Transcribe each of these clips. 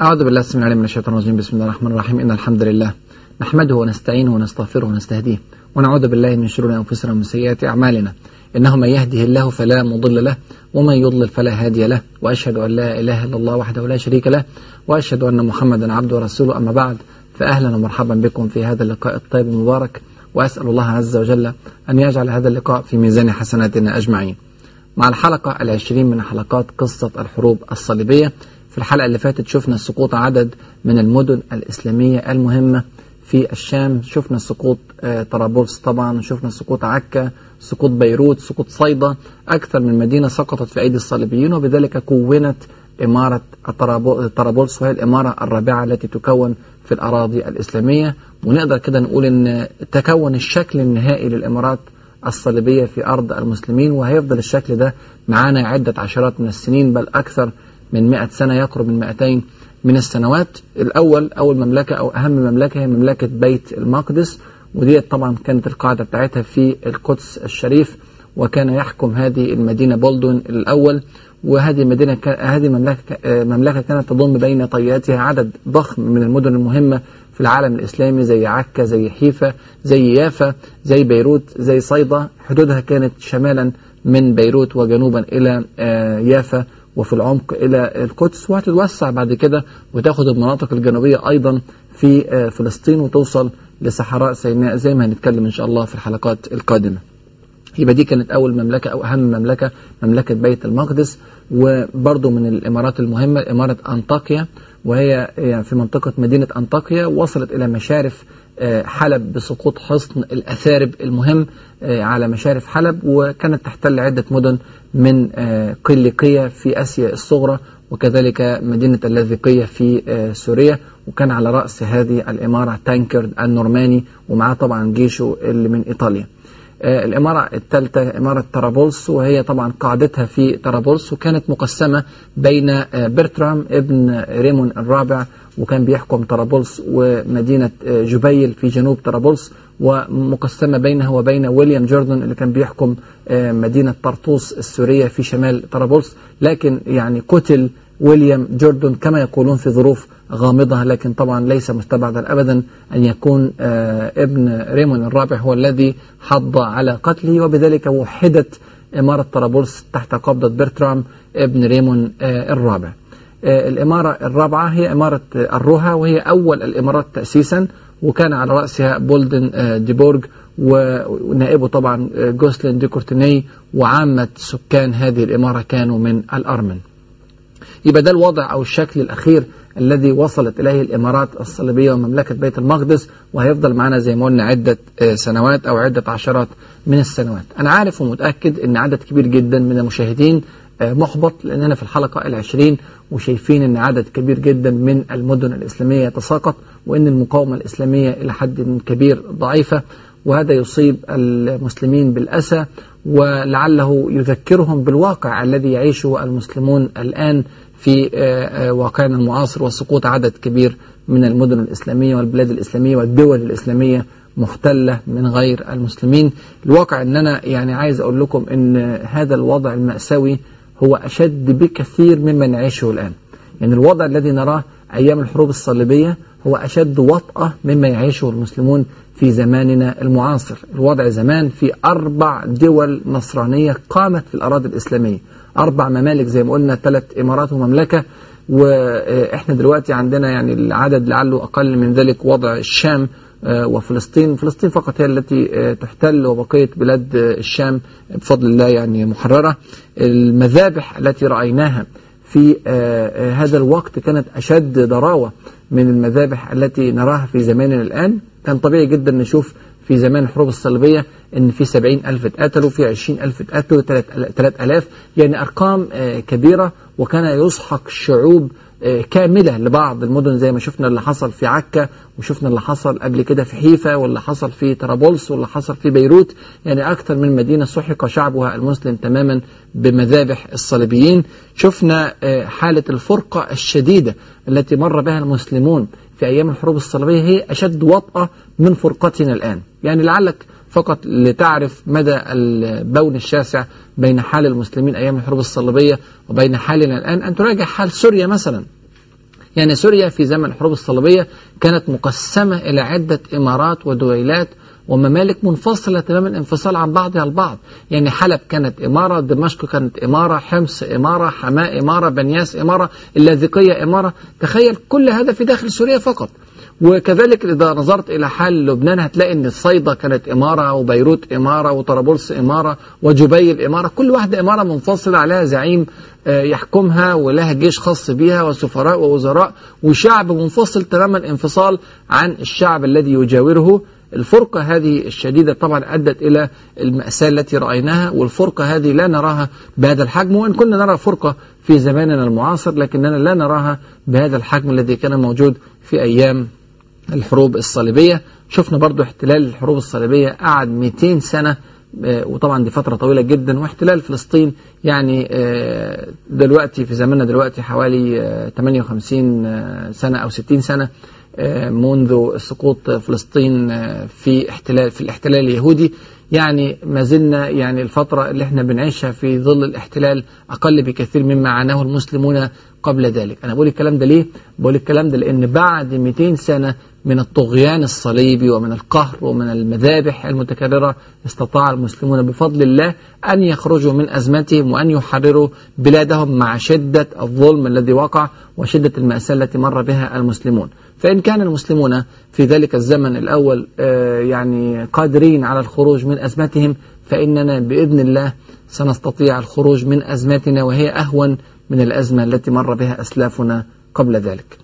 أعوذ بالله السميع العليم من الشيطان الرجيم. بسم الله الرحمن الرحيم. إن الحمد لله نحمده ونستعينه ونستغفره ونستهديه ونعوذ بالله من شرور أنفسنا ومن سيئات أعمالنا. إنه من يهده الله فلا مضل له ومن يضلل فلا هادي له. وأشهد أن لا إله إلا الله وحده لا شريك له. وأشهد أن محمدا عبده ورسوله. أما بعد فأهلا ومرحبا بكم في هذا اللقاء الطيب المبارك. وأسأل الله عز وجل أن يجعل هذا اللقاء في ميزان حسناتنا أجمعين. مع الحلقة العشرين من حلقات قصة الحروب الصليبية في الحلقة اللي فاتت شفنا سقوط عدد من المدن الإسلامية المهمة في الشام شفنا سقوط طرابلس طبعا شفنا سقوط عكا سقوط بيروت سقوط صيدا أكثر من مدينة سقطت في أيدي الصليبيين وبذلك كونت إمارة طرابلس وهي الإمارة الرابعة التي تكون في الأراضي الإسلامية. ونقدر كده نقول أن تكون الشكل النهائي للإمارات الصليبية في أرض المسلمين وهيفضل الشكل ده معانا عدة عشرات من السنين بل أكثر من 100 سنة يقرب من 200 من السنوات. الأول أول مملكة أو أهم مملكة هي مملكة بيت المقدس ودي طبعا كانت القاعدة بتاعتها في القدس الشريف وكان يحكم هذه المدينة بولدون الأول. وهذه المدينة هذه المملكة مملكة كانت تضم بين طياتها عدد ضخم من المدن المهمة في العالم الإسلامي زي عكا زي حيفا زي يافا زي بيروت زي صيدا. حدودها كانت شمالا من بيروت وجنوبا إلى يافا. وفي العمق إلى القدس وهتتوسع بعد كده وتاخد المناطق الجنوبية أيضا في فلسطين وتوصل لصحراء سيناء زي ما هنتكلم إن شاء الله في الحلقات القادمة. يبقى دي كانت أول مملكة أو أهم مملكة مملكة بيت المقدس وبرضه من الإمارات المهمة إمارة أنطاكيا وهي في منطقة مدينة أنطاكيا وصلت إلى مشارف حلب بسقوط حصن الأثارب المهم على مشارف حلب وكانت تحتل عدة مدن من قلقية في آسيا الصغرى وكذلك مدينة اللاذقية في سوريا وكان على رأس هذه الإمارة تانكرد النورماني ومعاه طبعا جيشه اللي من إيطاليا. الإمارة الثالثة إمارة طرابلس وهي طبعا قاعدتها في طرابلس وكانت مقسمة بين برترام ابن ريمون الرابع وكان بيحكم طرابلس ومدينة جبيل في جنوب طرابلس ومقسمة بينها وبين ويليام جوردن اللي كان بيحكم مدينة طرطوس السورية في شمال طرابلس. لكن يعني قتل ويليام جوردن كما يقولون في ظروف غامضة لكن طبعا ليس مستبعدا أبدا أن يكون ابن ريمون الرابع هو الذي حض على قتله وبذلك وحدت إمارة طرابلس تحت قبضة برترام ابن ريمون الرابع. الإمارة الرابعة هي إمارة الروها وهي أول الإمارات تأسيسا وكان على رأسها بولدن ديبورغ ونائبه طبعا جوسلين دي كورتيني وعامة سكان هذه الإمارة كانوا من الأرمن. يبقى ده الوضع أو الشكل الأخير الذي وصلت إليه الإمارات الصليبية ومملكة بيت المقدس وهيفضل معنا زي ما قلنا عدة سنوات أو عدة عشرات من السنوات. أنا عارف ومتأكد أن عدد كبير جدا من المشاهدين محبط لأننا في الحلقة العشرين وشايفين أن عدد كبير جدا من المدن الإسلامية يتساقط وأن المقاومة الإسلامية إلى حد كبير ضعيفة وهذا يصيب المسلمين بالأسى ولعله يذكرهم بالواقع الذي يعيشه المسلمون الآن في واقعنا المعاصر وسقوط عدد كبير من المدن الإسلامية والبلاد الإسلامية والدول الإسلامية محتلة من غير المسلمين. الواقع أن أنا يعني عايز أقول لكم أن هذا الوضع المأساوي هو أشد بكثير مما نعيشه الآن. يعني الوضع الذي نراه أيام الحروب الصليبية هو أشد وطأة مما يعيشه المسلمون في زماننا المعاصر. الوضع زمان في أربع دول نصرانية قامت في الأراضي الإسلامية. أربع ممالك زي ما قلنا ثلاث إمارات ومملكة. وإحنا دلوقتي عندنا يعني العدد لعله أقل من ذلك وضع الشام وفلسطين. فلسطين فقط هي التي تحتل وبقية بلاد الشام بفضل الله يعني محررة. المذابح التي رأيناها في هذا الوقت كانت أشد ضراوة من المذابح التي نراها في زماننا الآن. كان طبيعي جدا نشوف في زمان الحروب الصليبية إن في سبعين ألف اتقتلوا في عشرين ألف اتقتلوا ثلاث ألاف. يعني أرقام كبيرة وكان يسحق شعوب كاملة لبعض. المدن زي ما شفنا اللي حصل في عكا وشفنا اللي حصل قبل كده في حيفا واللي حصل في طرابلس واللي حصل في بيروت. يعني أكثر من مدينة سحق شعبها المسلم تماما بمذابح الصليبيين. شفنا حالة الفرقة الشديدة التي مر بها المسلمون. في أيام الحروب الصليبية هي أشد وطأة من فرقتنا الآن. يعني لعلك فقط لتعرف مدى البون الشاسع بين حال المسلمين أيام الحروب الصليبية وبين حالنا الآن. أن تراجع حال سوريا مثلا. يعني سوريا في زمن الحروب الصليبية كانت مقسمة إلى عدة إمارات ودويلات وممالك منفصلة تماما انفصال عن بعضها البعض يعني حلب كانت إمارة دمشق كانت إمارة حمص إمارة حماة إمارة بنياس إمارة اللاذقية إمارة. تخيل كل هذا في داخل سوريا فقط. وكذلك إذا نظرت إلى حال لبنان هتلاقي أن الصيدا كانت إمارة وبيروت إمارة وطرابلس إمارة وجبيل إمارة. كل واحدة إمارة منفصلة عليها زعيم يحكمها ولها جيش خاص بها وسفراء ووزراء وشعب منفصل تماما انفصال عن الشعب الذي يجاوره. الفرقة هذه الشديدة طبعا أدت إلى المأساة التي رأيناها والفرقة هذه لا نراها بهذا الحجم وإن كنا نرى فرقة في زماننا المعاصر لكننا لا نراها بهذا الحجم الذي كان موجود في أيام الحروب الصليبية. شفنا برضو احتلال الحروب الصليبية قعد 200 سنة وطبعا دي فترة طويلة جدا واحتلال فلسطين يعني دلوقتي في زماننا دلوقتي حوالي 58 سنة أو 60 سنة. منذ سقوط فلسطين في احتلال في الاحتلال اليهودي. يعني ما زلنا يعني الفترة اللي إحنا بنعيشها في ظل الاحتلال أقل بكثير مما عاناه المسلمون قبل ذلك أنا بقول الكلام ده ليه؟ بقول الكلام ده لأن بعد 200 سنة من الطغيان الصليبي ومن القهر ومن المذابح المتكررة استطاع المسلمون بفضل الله أن يخرجوا من أزمتهم وأن يحرروا بلادهم مع شدة الظلم الذي وقع وشدة المأساة التي مر بها المسلمون فإن كان المسلمون في ذلك الزمن الأول يعني قادرين على الخروج من أزمتهم فإننا بإذن الله سنستطيع الخروج من أزمتنا وهي أهون من الأزمة التي مر بها أسلافنا قبل ذلك.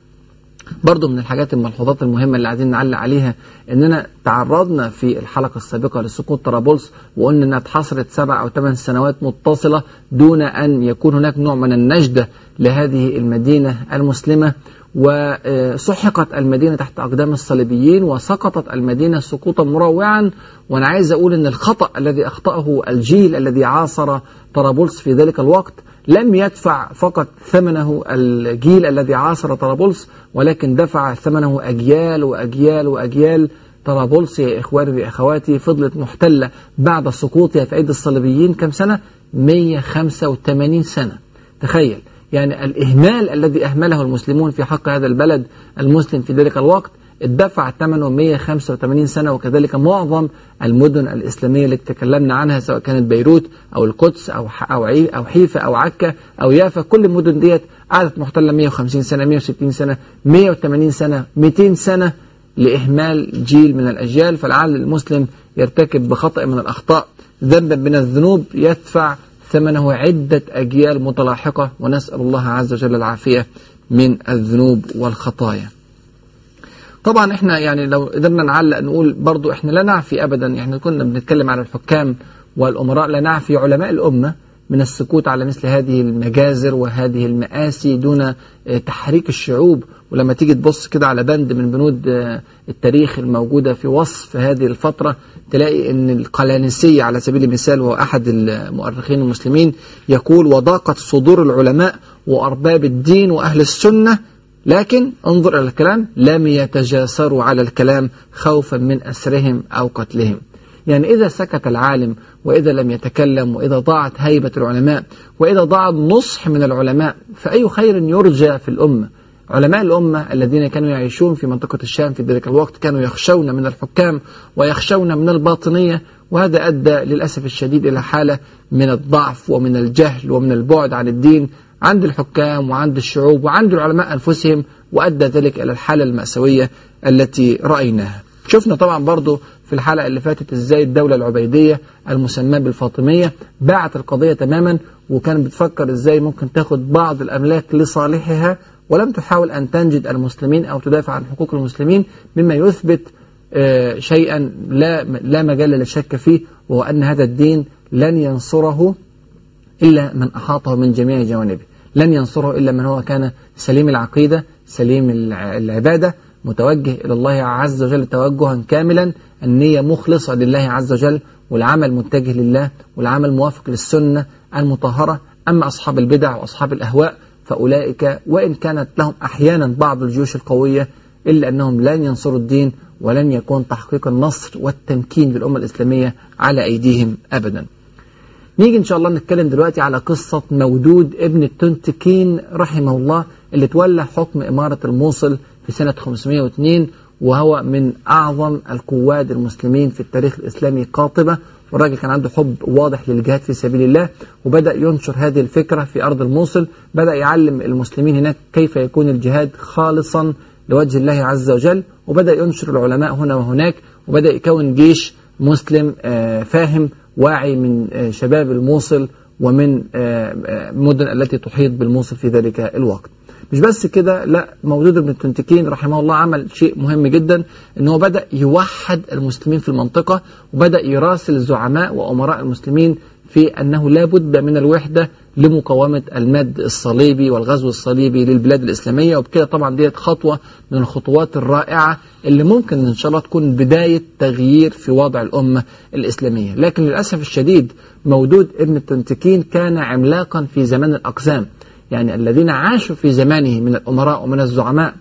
برضو من الحاجات الملحوظات المهمة اللي عايزين نعلق عليها إننا تعرضنا في الحلقة السابقة لسقوط طرابلس وقلنا إنها اتحصرت سبع أو ثمان سنوات متصلة دون أن يكون هناك نوع من النجدة لهذه المدينة المسلمة. وسحقت المدينة تحت أقدام الصليبيين وسقطت المدينة سقوطا مروعا. وأنا عايز أقول أن الخطأ الذي أخطأه الجيل الذي عاصر طرابلس في ذلك الوقت لم يدفع فقط ثمنه الجيل الذي عاصر طرابلس ولكن دفع ثمنه أجيال وأجيال وأجيال طرابلس. يا إخواني وأخواتي فضلت محتلة بعد سقوطها في أيدي الصليبيين كم سنة؟ 185 سنة. تخيل يعني الإهمال الذي أهمله المسلمون في حق هذا البلد المسلم في ذلك الوقت ادفع ثمنه 185 سنة وكذلك معظم المدن الإسلامية التي تكلمنا عنها سواء كانت بيروت أو القدس أو أو أو حيفا أو عكا أو يافا كل المدن ديت قعدت محتلة 150 سنة 160 سنة 180 سنة 200 سنة لإهمال جيل من الأجيال. فلعل المسلم يرتكب بخطأ من الأخطاء ذنبا من الذنوب يدفع ثمنه عدة أجيال متلاحقة ونسأل الله عز وجل العافية من الذنوب والخطايا. طبعا إحنا يعني لو قدرنا نعلق نقول برضو إحنا لا نعفي ابدا يعني كنا بنتكلم عن الحكام والأمراء لا نعفي علماء الأمة من السكوت على مثل هذه المجازر وهذه المآسي دون تحريك الشعوب. ولما تيجي تبص كده على بند من بنود التاريخ الموجودة في وصف هذه الفترة تلاقي أن القلانسية على سبيل المثال وهو أحد المؤرخين المسلمين يقول وضاقت صدور العلماء وأرباب الدين وأهل السنة لكن انظر إلى الكلام لم يتجاسروا على الكلام خوفا من أسرهم أو قتلهم. يعني إذا سكت العالم وإذا لم يتكلم وإذا ضاعت هيبة العلماء وإذا ضاع النصح من العلماء فأي خير يرجى في الأمة؟ علماء الأمة الذين كانوا يعيشون في منطقة الشام في ذلك الوقت كانوا يخشون من الحكام ويخشون من الباطنية وهذا أدى للأسف الشديد إلى حالة من الضعف ومن الجهل ومن البعد عن الدين عند الحكام وعند الشعوب وعند العلماء أنفسهم وأدى ذلك إلى الحالة المأساوية التي رأيناها. شفنا طبعا برضو في الحلقة اللي فاتت إزاي الدولة العبيدية المسماة بالفاطمية باعت القضية تماما وكانت بتفكر إزاي ممكن تاخد بعض الأملاك لصالحها ولم تحاول أن تنجد المسلمين أو تدافع عن حقوق المسلمين مما يثبت شيئا لا لا مجال للشك فيه وهو أن هذا الدين لن ينصره إلا من أحاطه من جميع جوانبه. لن ينصره إلا من هو كان سليم العقيدة سليم العبادة متوجه إلى الله عز وجل توجها كاملا النية مخلصة لله عز وجل والعمل متجه لله والعمل موافق للسنة المطهرة. أما أصحاب البدع وأصحاب الأهواء فأولئك وإن كانت لهم أحيانا بعض الجيوش القوية إلا أنهم لن ينصروا الدين ولن يكون تحقيق النصر والتمكين للأمة الإسلامية على أيديهم أبدا. نيجي إن شاء الله نتكلم دلوقتي على قصة مودود ابن التنتكين رحمه الله اللي تولى حكم إمارة الموصل في سنة 502 وهو من أعظم القواد المسلمين في التاريخ الإسلامي قاطبة والراجل كان عنده حب واضح للجهاد في سبيل الله وبدأ ينشر هذه الفكرة في أرض الموصل بدأ يعلم المسلمين هناك كيف يكون الجهاد خالصا لوجه الله عز وجل وبدأ ينشر العلماء هنا وهناك وبدأ يكون جيش مسلم فاهم واعي من شباب الموصل ومن المدن التي تحيط بالموصل في ذلك الوقت. مش بس كده لا مولود بن التنتكين رحمه الله عمل شيء مهم جدا إن هو بدأ يوحد المسلمين في المنطقة وبدأ يراسل زعماء وأمراء المسلمين في أنه لا بد من الوحدة لمقاومة المد الصليبي والغزو الصليبي للبلاد الإسلامية. وبكده طبعا ديت خطوة من الخطوات الرائعة اللي ممكن إن شاء الله تكون بداية تغيير في وضع الأمة الإسلامية. لكن للأسف الشديد مودود ابن التنتكين كان عملاقا في زمان الأقزام. يعني الذين عاشوا في زمانه من الأمراء ومن الزعماء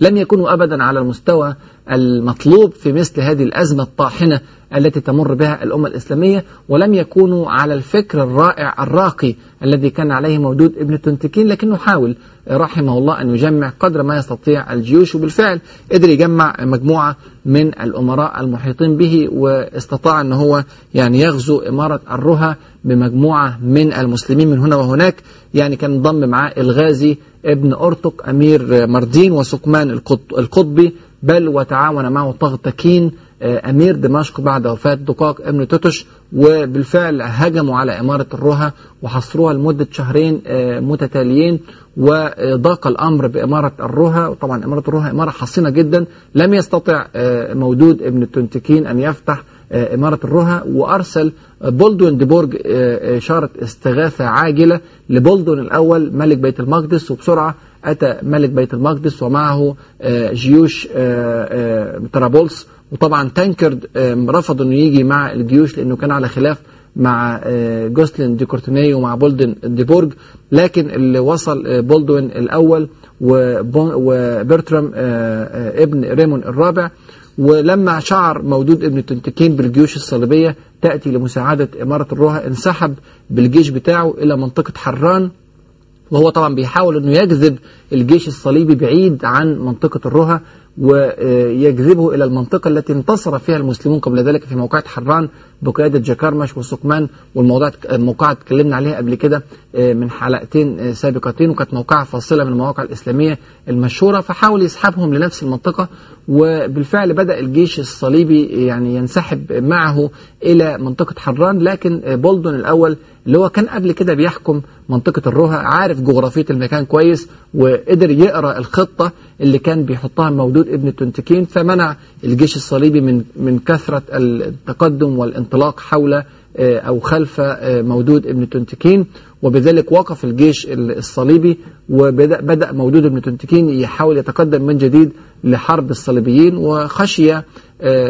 لم يكونوا أبدا على المستوى المطلوب في مثل هذه الأزمة الطاحنة التي تمر بها الأمة الإسلامية ولم يكونوا على الفكر الرائع الراقي الذي كان عليه مودود ابن تنتكين لكنه حاول رحمه الله أن يجمع قدر ما يستطيع الجيوش وبالفعل قدر يجمع مجموعة من الأمراء المحيطين به واستطاع أن هو يعني يغزو إمارة الرها بمجموعة من المسلمين من هنا وهناك يعني كان انضم معاه الغازي ابن أرتق أمير مردين وسكمان القطبي بل وتعاون معه طغتكين أمير دمشق بعد وفاة دقاق ابن توتش وبالفعل هجموا على إمارة الرها وحصروها لمدة شهرين متتاليين وضاق الأمر بإمارة الرها وطبعا إمارة الرها إمارة حصينة جدا لم يستطع مودود ابن التنتكين أن يفتح إمارة الرها وأرسل بولدون ديبورج إشارة استغاثة عاجلة لبولدون الأول ملك بيت المقدس وبسرعة أتى ملك بيت المقدس ومعه جيوش طرابلس. وطبعا تانكرد رفض إنه يجي مع الجيوش لأنه كان على خلاف مع جوسلين دي كورتيني ومع بولدن ديبورج لكن اللي وصل بولدوين الأول وبرترام ابن ريمون الرابع ولما شعر مودود ابن تنتكين بالجيوش الصليبية تأتي لمساعدة إمارة الروها انسحب بالجيش بتاعه إلى منطقة حران وهو طبعا بيحاول إنه يجذب الجيش الصليبي بعيد عن منطقة الرها ويجذبه إلى المنطقة التي انتصر فيها المسلمون قبل ذلك في موقعة حران بقيادة جاكرمش وسكمان والموضوع الموقعة اتكلمنا عليها قبل كده من حلقتين سابقتين وكانت موقعة فاصلة من المواقع الإسلامية المشهورة فحاول يسحبهم لنفس المنطقة وبالفعل بدأ الجيش الصليبي يعني ينسحب معه إلى منطقة حران لكن بولدون الأول اللي هو كان قبل كده بيحكم منطقة الرها عارف جغرافية المكان كويس وقدر يقرأ الخطة اللي كان بيحطها مودود ابن التنتكين فمنع الجيش الصليبي من من كثرة التقدم والانطلاق حول أو خلف مودود ابن تنتكين وبذلك وقف الجيش الصليبي وبدأ بدأ مودود ابن تنتكين يحاول يتقدم من جديد لحرب الصليبيين وخشي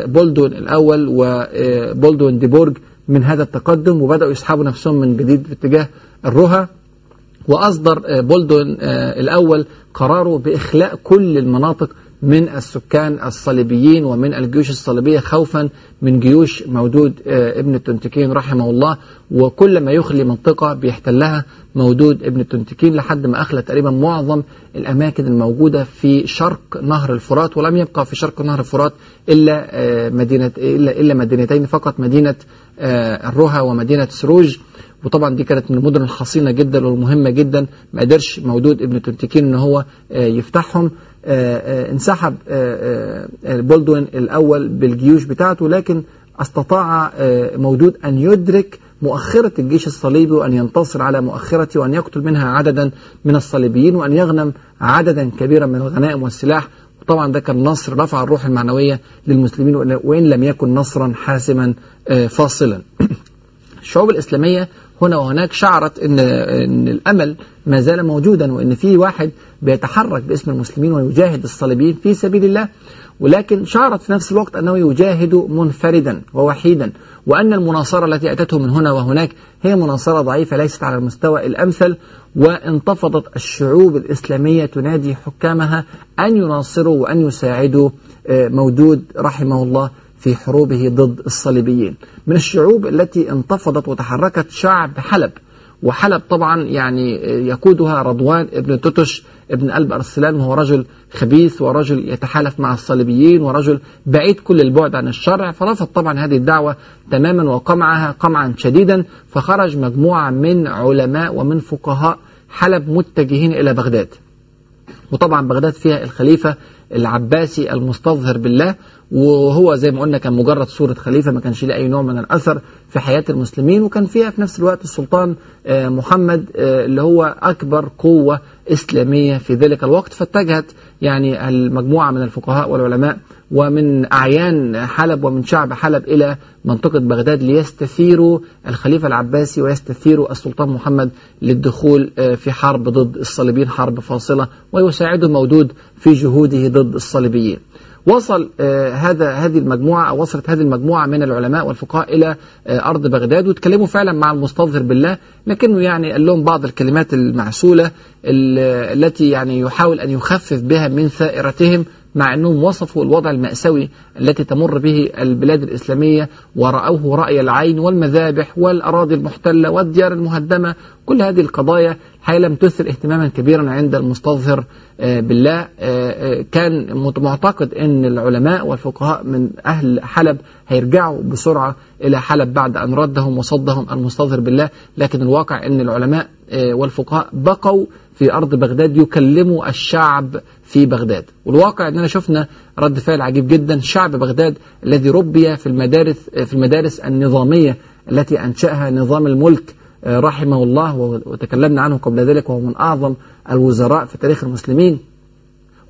بولدون الأول وبولدون ديبورج من هذا التقدم وبدأوا يسحبوا نفسهم من جديد في اتجاه الرها وأصدر بولدون الأول قراره بإخلاء كل المناطق من السكان الصليبيين ومن الجيوش الصليبية خوفا من جيوش مودود ابن التنتكين رحمه الله وكل ما يخلي منطقة بيحتلها مودود ابن التنتكين لحد ما أخلى تقريبا معظم الأماكن الموجودة في شرق نهر الفرات ولم يبقى في شرق نهر الفرات إلا مدينة إلا إلا مدينتين فقط مدينة الرها ومدينة سروج. وطبعا دي كانت من المدن الحصينة جدا والمهمة جدا ما قدرش مودود ابن تنتكين إن هو يفتحهم. انسحب بولدوين الأول بالجيوش بتاعته لكن استطاع مودود أن يدرك مؤخرة الجيش الصليبي وأن ينتصر على مؤخرته وأن يقتل منها عددا من الصليبيين وأن يغنم عددا كبيرا من الغنائم والسلاح. وطبعا ده كان نصر رفع الروح المعنوية للمسلمين وإن لم يكن نصرا حاسما فاصلا. الشعوب الإسلامية هنا وهناك شعرت ان إن الأمل ما زال موجودا وإن في واحد بيتحرك باسم المسلمين ويجاهد الصليبيين في سبيل الله ولكن شعرت في نفس الوقت أنه يجاهد منفردا ووحيدا وأن المناصرة التي أتته من هنا وهناك هي مناصرة ضعيفة ليست على المستوى الأمثل وانتفضت الشعوب الإسلامية تنادي حكامها أن يناصروا وأن يساعدوا مودود رحمه الله في حروبه ضد الصليبيين. من الشعوب التي انتفضت وتحركت شعب حلب وحلب طبعا يعني يقودها رضوان ابن توتش ابن قلب أرسلان وهو رجل خبيث ورجل يتحالف مع الصليبيين ورجل بعيد كل البعد عن الشرع. فرفض طبعا هذه الدعوة تماما وقمعها قمعا شديدا فخرج مجموعة من علماء ومن فقهاء حلب متجهين إلى بغداد. وطبعا بغداد فيها الخليفة العباسي المستظهر بالله وهو زي ما قلنا كان مجرد صورة خليفة ما كانش ليه أي نوع من الأثر في حياة المسلمين وكان فيها في نفس الوقت السلطان محمد اللي هو أكبر قوة إسلامية في ذلك الوقت فاتجهت يعني المجموعة من الفقهاء والعلماء ومن أعيان حلب ومن شعب حلب إلى منطقة بغداد ليستثيروا الخليفة العباسي ويستثيروا السلطان محمد للدخول في حرب ضد الصليبيين حرب فاصلة ويساعده المودود في جهوده ضد الصليبيين. وصل آه هذا هذه المجموعة أو وصلت هذه المجموعة من العلماء والفقهاء إلى آه أرض بغداد وتكلموا فعلا مع المستظهر بالله لكنه يعني قال لهم بعض الكلمات المعسولة التي يعني يحاول أن يخفف بها من ثائرتهم مع أنهم وصفوا الوضع المأساوي التي تمر به البلاد الإسلامية ورأوه رأي العين والمذابح والأراضي المحتلة والديار المهدمة. كل هذه القضايا الحقيقة لم تثر اهتماما كبيرا عند المستظهر بالله. كان معتقد أن العلماء والفقهاء من أهل حلب هيرجعوا بسرعة إلى حلب بعد أن ردهم وصدهم المستظهر بالله. لكن الواقع أن العلماء والفقهاء بقوا في أرض بغداد يكلموا الشعب في بغداد. والواقع أننا شفنا رد فعل عجيب جدا. شعب بغداد الذي ربي في المدارس في المدارس النظامية التي أنشأها نظام الملك رحمه الله وتكلمنا عنه قبل ذلك وهو من أعظم الوزراء في تاريخ المسلمين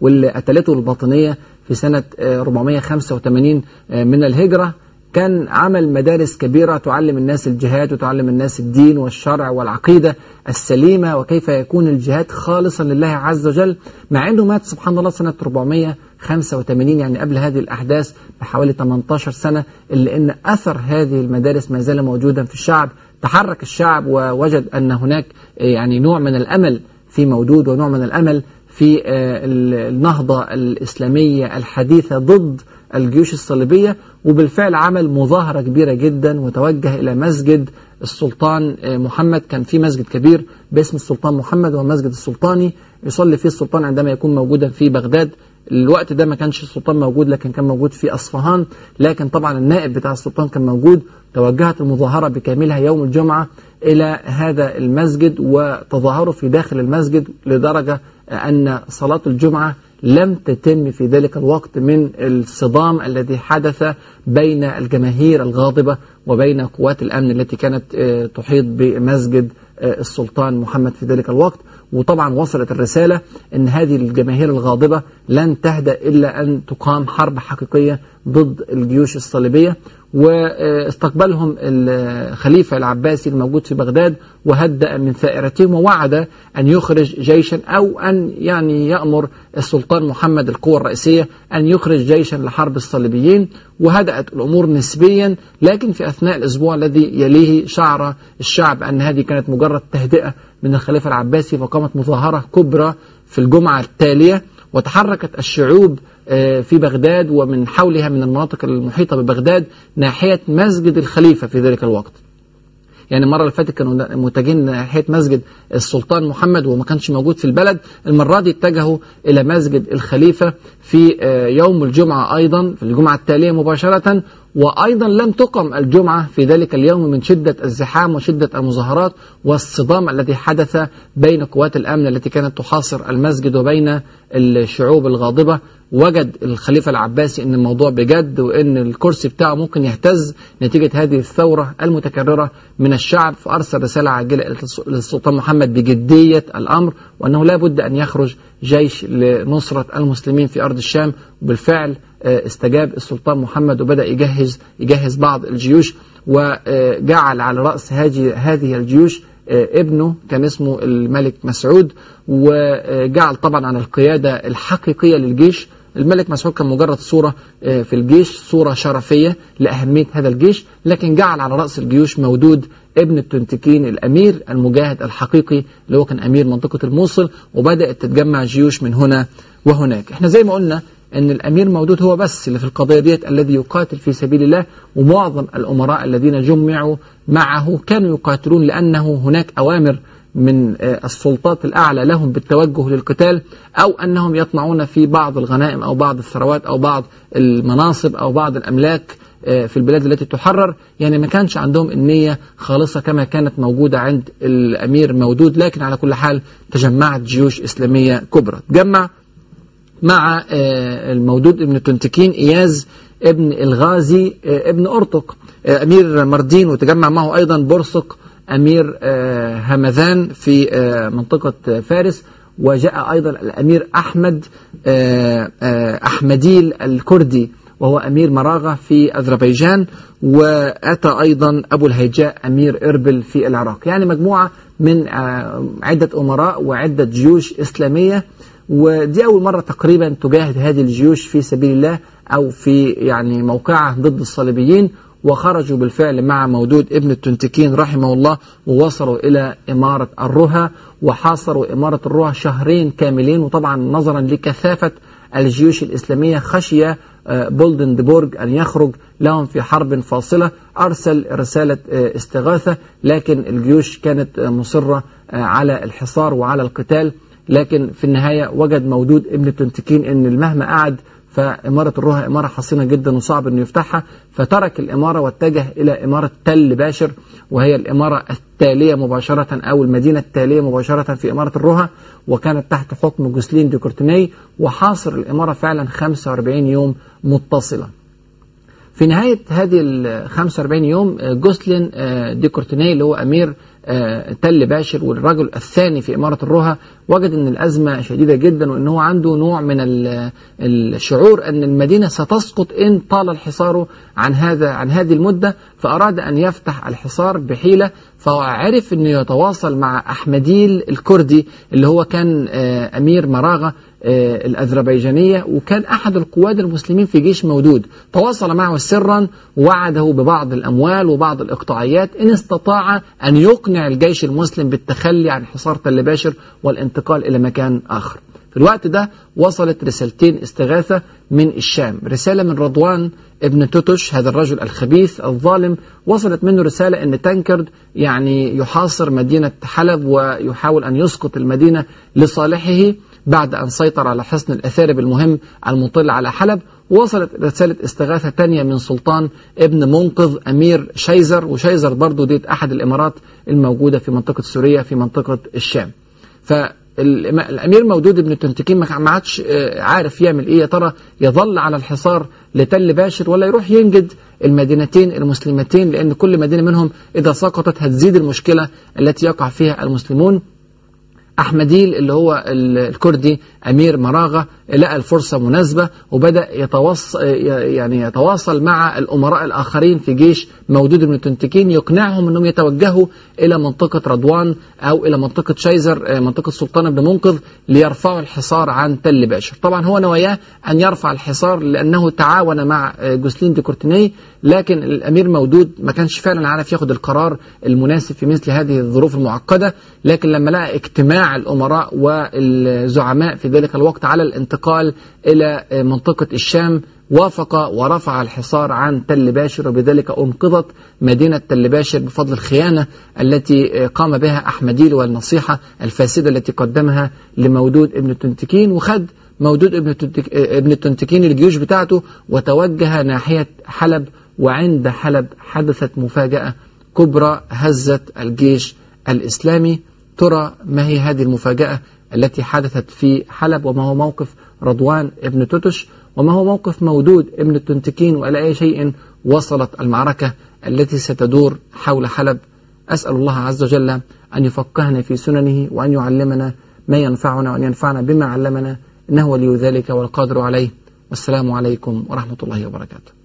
واللي قتلته الباطنية في سنة 485 من الهجرة. كان عمل مدارس كبيرة تعلم الناس الجهاد وتعلم الناس الدين والشرع والعقيدة السليمة وكيف يكون الجهاد خالصا لله عز وجل مع أنه مات سبحان الله سنة 485 يعني قبل هذه الأحداث بحوالي 18 سنة إلا أن أثر هذه المدارس ما زال موجودا في الشعب. تحرك الشعب ووجد أن هناك يعني نوع من الأمل في مودود ونوع من الأمل في النهضة الإسلامية الحديثة ضد الجيوش الصليبية وبالفعل عمل مظاهرة كبيرة جدا وتوجه إلى مسجد السلطان محمد. كان في مسجد كبير باسم السلطان محمد هو المسجد السلطاني. يصلي فيه السلطان عندما يكون موجودا في بغداد. الوقت ده ما كانش السلطان موجود لكن كان موجود في أصفهان. لكن طبعا النائب بتاع السلطان كان موجود. توجهت المظاهرة بكاملها يوم الجمعة إلى هذا المسجد وتظاهروا في داخل المسجد لدرجة أن صلاة الجمعة لم تتم في ذلك الوقت من الصدام الذي حدث بين الجماهير الغاضبة وبين قوات الأمن التي كانت تحيط بمسجد السلطان محمد في ذلك الوقت. وطبعا وصلت الرسالة أن هذه الجماهير الغاضبة لن تهدأ إلا أن تقام حرب حقيقية ضد الجيوش الصليبية. واستقبلهم الخليفة العباسي الموجود في بغداد وهدأ من ثائرتهم ووعد أن يخرج جيشا أو أن يعني يأمر السلطان محمد القوة الرئيسية أن يخرج جيشا لحرب الصليبيين وهدأت الأمور نسبيا لكن في أثناء الأسبوع الذي يليه شعر الشعب أن هذه كانت مجرد تهدئة من الخليفة العباسي فقامت مظاهرة كبرى في الجمعة التالية وتحركت الشعوب في بغداد ومن حولها من المناطق المحيطة ببغداد ناحية مسجد الخليفة في ذلك الوقت. يعني المرة اللي فاتت كانوا متجهين ناحية مسجد السلطان محمد وما كانش موجود في البلد. المرة دي اتجهوا إلى مسجد الخليفة في يوم الجمعة أيضا في الجمعة التالية مباشرة وأيضا لم تقم الجمعة في ذلك اليوم من شدة الزحام وشدة المظاهرات والصدام الذي حدث بين قوات الأمن التي كانت تحاصر المسجد وبين الشعوب الغاضبة. وجد الخليفة العباسي أن الموضوع بجد وأن الكرسي بتاعه ممكن يهتز نتيجة هذه الثورة المتكررة من الشعب. فأرسل رسالة عاجلة للسلطان محمد بجدية الأمر وأنه لا بد أن يخرج جيش لنصرة المسلمين في أرض الشام. وبالفعل استجاب السلطان محمد وبدأ يجهز يجهز بعض الجيوش وجعل على رأس هذه الجيوش ابنه كان اسمه الملك مسعود وجعل طبعا على القيادة الحقيقية للجيش. الملك مسعود كان مجرد صورة في الجيش صورة شرفية لأهمية هذا الجيش لكن جعل على رأس الجيوش مودود ابن التنتكين الأمير المجاهد الحقيقي اللي هو كان أمير منطقة الموصل وبدأت تتجمع جيوش من هنا وهناك. إحنا زي ما قلنا أن الأمير مودود هو بس اللي في القضية ديت الذي يقاتل في سبيل الله ومعظم الأمراء الذين جمعوا معه كانوا يقاتلون لأنه هناك أوامر من السلطات الأعلى لهم بالتوجه للقتال أو أنهم يطمعون في بعض الغنائم أو بعض الثروات أو بعض المناصب أو بعض الأملاك في البلاد التي تحرر. يعني ما كانش عندهم النية خالصة كما كانت موجودة عند الأمير مودود لكن على كل حال تجمعت جيوش إسلامية كبرى. تجمع مع المودود ابن تنتكين إياز ابن الغازي ابن أرطق أمير مردين وتجمع معه أيضا برسق أمير همذان في منطقة فارس وجاء أيضا الأمير أحمد أحمديل الكردي وهو أمير مراغة في أذربيجان وأتى أيضا أبو الهيجاء أمير إربل في العراق. يعني مجموعة من عدة أمراء وعدة جيوش إسلامية ودي أول مرة تقريبا تجاهد هذه الجيوش في سبيل الله أو في يعني موقعه ضد الصليبيين وخرجوا بالفعل مع مودود ابن التنتكين رحمه الله ووصلوا إلى إمارة الرها وحاصروا إمارة الرها شهرين كاملين وطبعا نظرا لكثافة الجيوش الإسلامية خشي بولدنبورغ أن يخرج لهم في حرب فاصلة أرسل رسالة استغاثة لكن الجيوش كانت مصرة على الحصار وعلى القتال. لكن في النهاية وجد مودود ابن تنتكين أن مهما قعد فإمارة الرها إمارة حصينة جدا وصعب أنه يفتحها فترك الإمارة واتجه إلى إمارة تل باشر وهي الإمارة التالية مباشرة أو المدينة التالية مباشرة في إمارة الرها وكانت تحت حكم جوسلين دي كورتيني وحاصر الإمارة فعلا 45 يوم متصلة في نهاية هذه ال 45 يوم جوسلين دي كورتيني اللي هو أمير تل باشر والرجل الثاني في إمارة الرها وجد أن الأزمة شديدة جدا وأنه عنده نوع من الشعور أن المدينة ستسقط إن طال الحصار عن هذا عن هذه المدة فأراد أن يفتح الحصار بحيلة فعرف أنه يتواصل مع أحمديل الكردي اللي هو كان أمير مراغة الأذربيجانية وكان أحد القواد المسلمين في جيش مودود. تواصل معه سرا ووعده ببعض الأموال وبعض الإقطاعيات إن استطاع أن يقنع الجيش المسلم بالتخلي عن حصار تل باشر والانتقال إلى مكان آخر. في الوقت ده وصلت رسالتين استغاثة من الشام. رسالة من رضوان ابن توتش هذا الرجل الخبيث الظالم. وصلت منه رسالة أن تنكرد يعني يحاصر مدينة حلب ويحاول أن يسقط المدينة لصالحه. بعد أن سيطر على حصن الأثارب المهم المطل على حلب وصلت رسالة استغاثة تانية من سلطان ابن منقذ أمير شيزر وشيزر برضو ديت أحد الإمارات الموجودة في منطقة سوريا في منطقة الشام. فالأمير مودود ابن تنتكين ما عادش عارف يعمل إيه يا ترى يظل على الحصار لتل باشر ولا يروح ينجد المدينتين المسلمتين لأن كل مدينة منهم إذا سقطت هتزيد المشكلة التي يقع فيها المسلمون. أحمديل اللي هو الكردي أمير مراغة لقى الفرصة مناسبة وبدأ يتواصل يعني يتواصل مع الأمراء الآخرين في جيش مودود بن تنتكين يقنعهم أنهم يتوجهوا إلى منطقة رضوان أو إلى منطقة شيزر منطقة سلطان بن منقذ ليرفعوا الحصار عن تل باشر. طبعا هو نواياه أن يرفع الحصار لأنه تعاون مع جوسلين دي كورتيني لكن الأمير مودود ما كانش فعلا عارف ياخد القرار المناسب في مثل هذه الظروف المعقدة لكن لما لقى اجتماع الأمراء والزعماء في ذلك الوقت على الانتقال إلى منطقة الشام وافق ورفع الحصار عن تل باشر وبذلك أنقذت مدينة تل باشر بفضل الخيانة التي قام بها أحمديل والنصيحة الفاسدة التي قدمها لمودود ابن تنتكين وخد مودود ابن ابن التنتكين الجيوش بتاعته وتوجه ناحية حلب وعند حلب حدثت مفاجأة كبرى هزت الجيش الإسلامي. ترى ما هي هذه المفاجأة؟ التي حدثت في حلب وما هو موقف رضوان ابن توتش وما هو موقف مودود ابن التنتكين وإلى أي شيء وصلت المعركة التي ستدور حول حلب. أسأل الله عز وجل أن يفقهنا في سننه وأن يعلمنا ما ينفعنا وأن ينفعنا بما علمنا إنه ولي ذلك والقادر عليه. والسلام عليكم ورحمة الله وبركاته.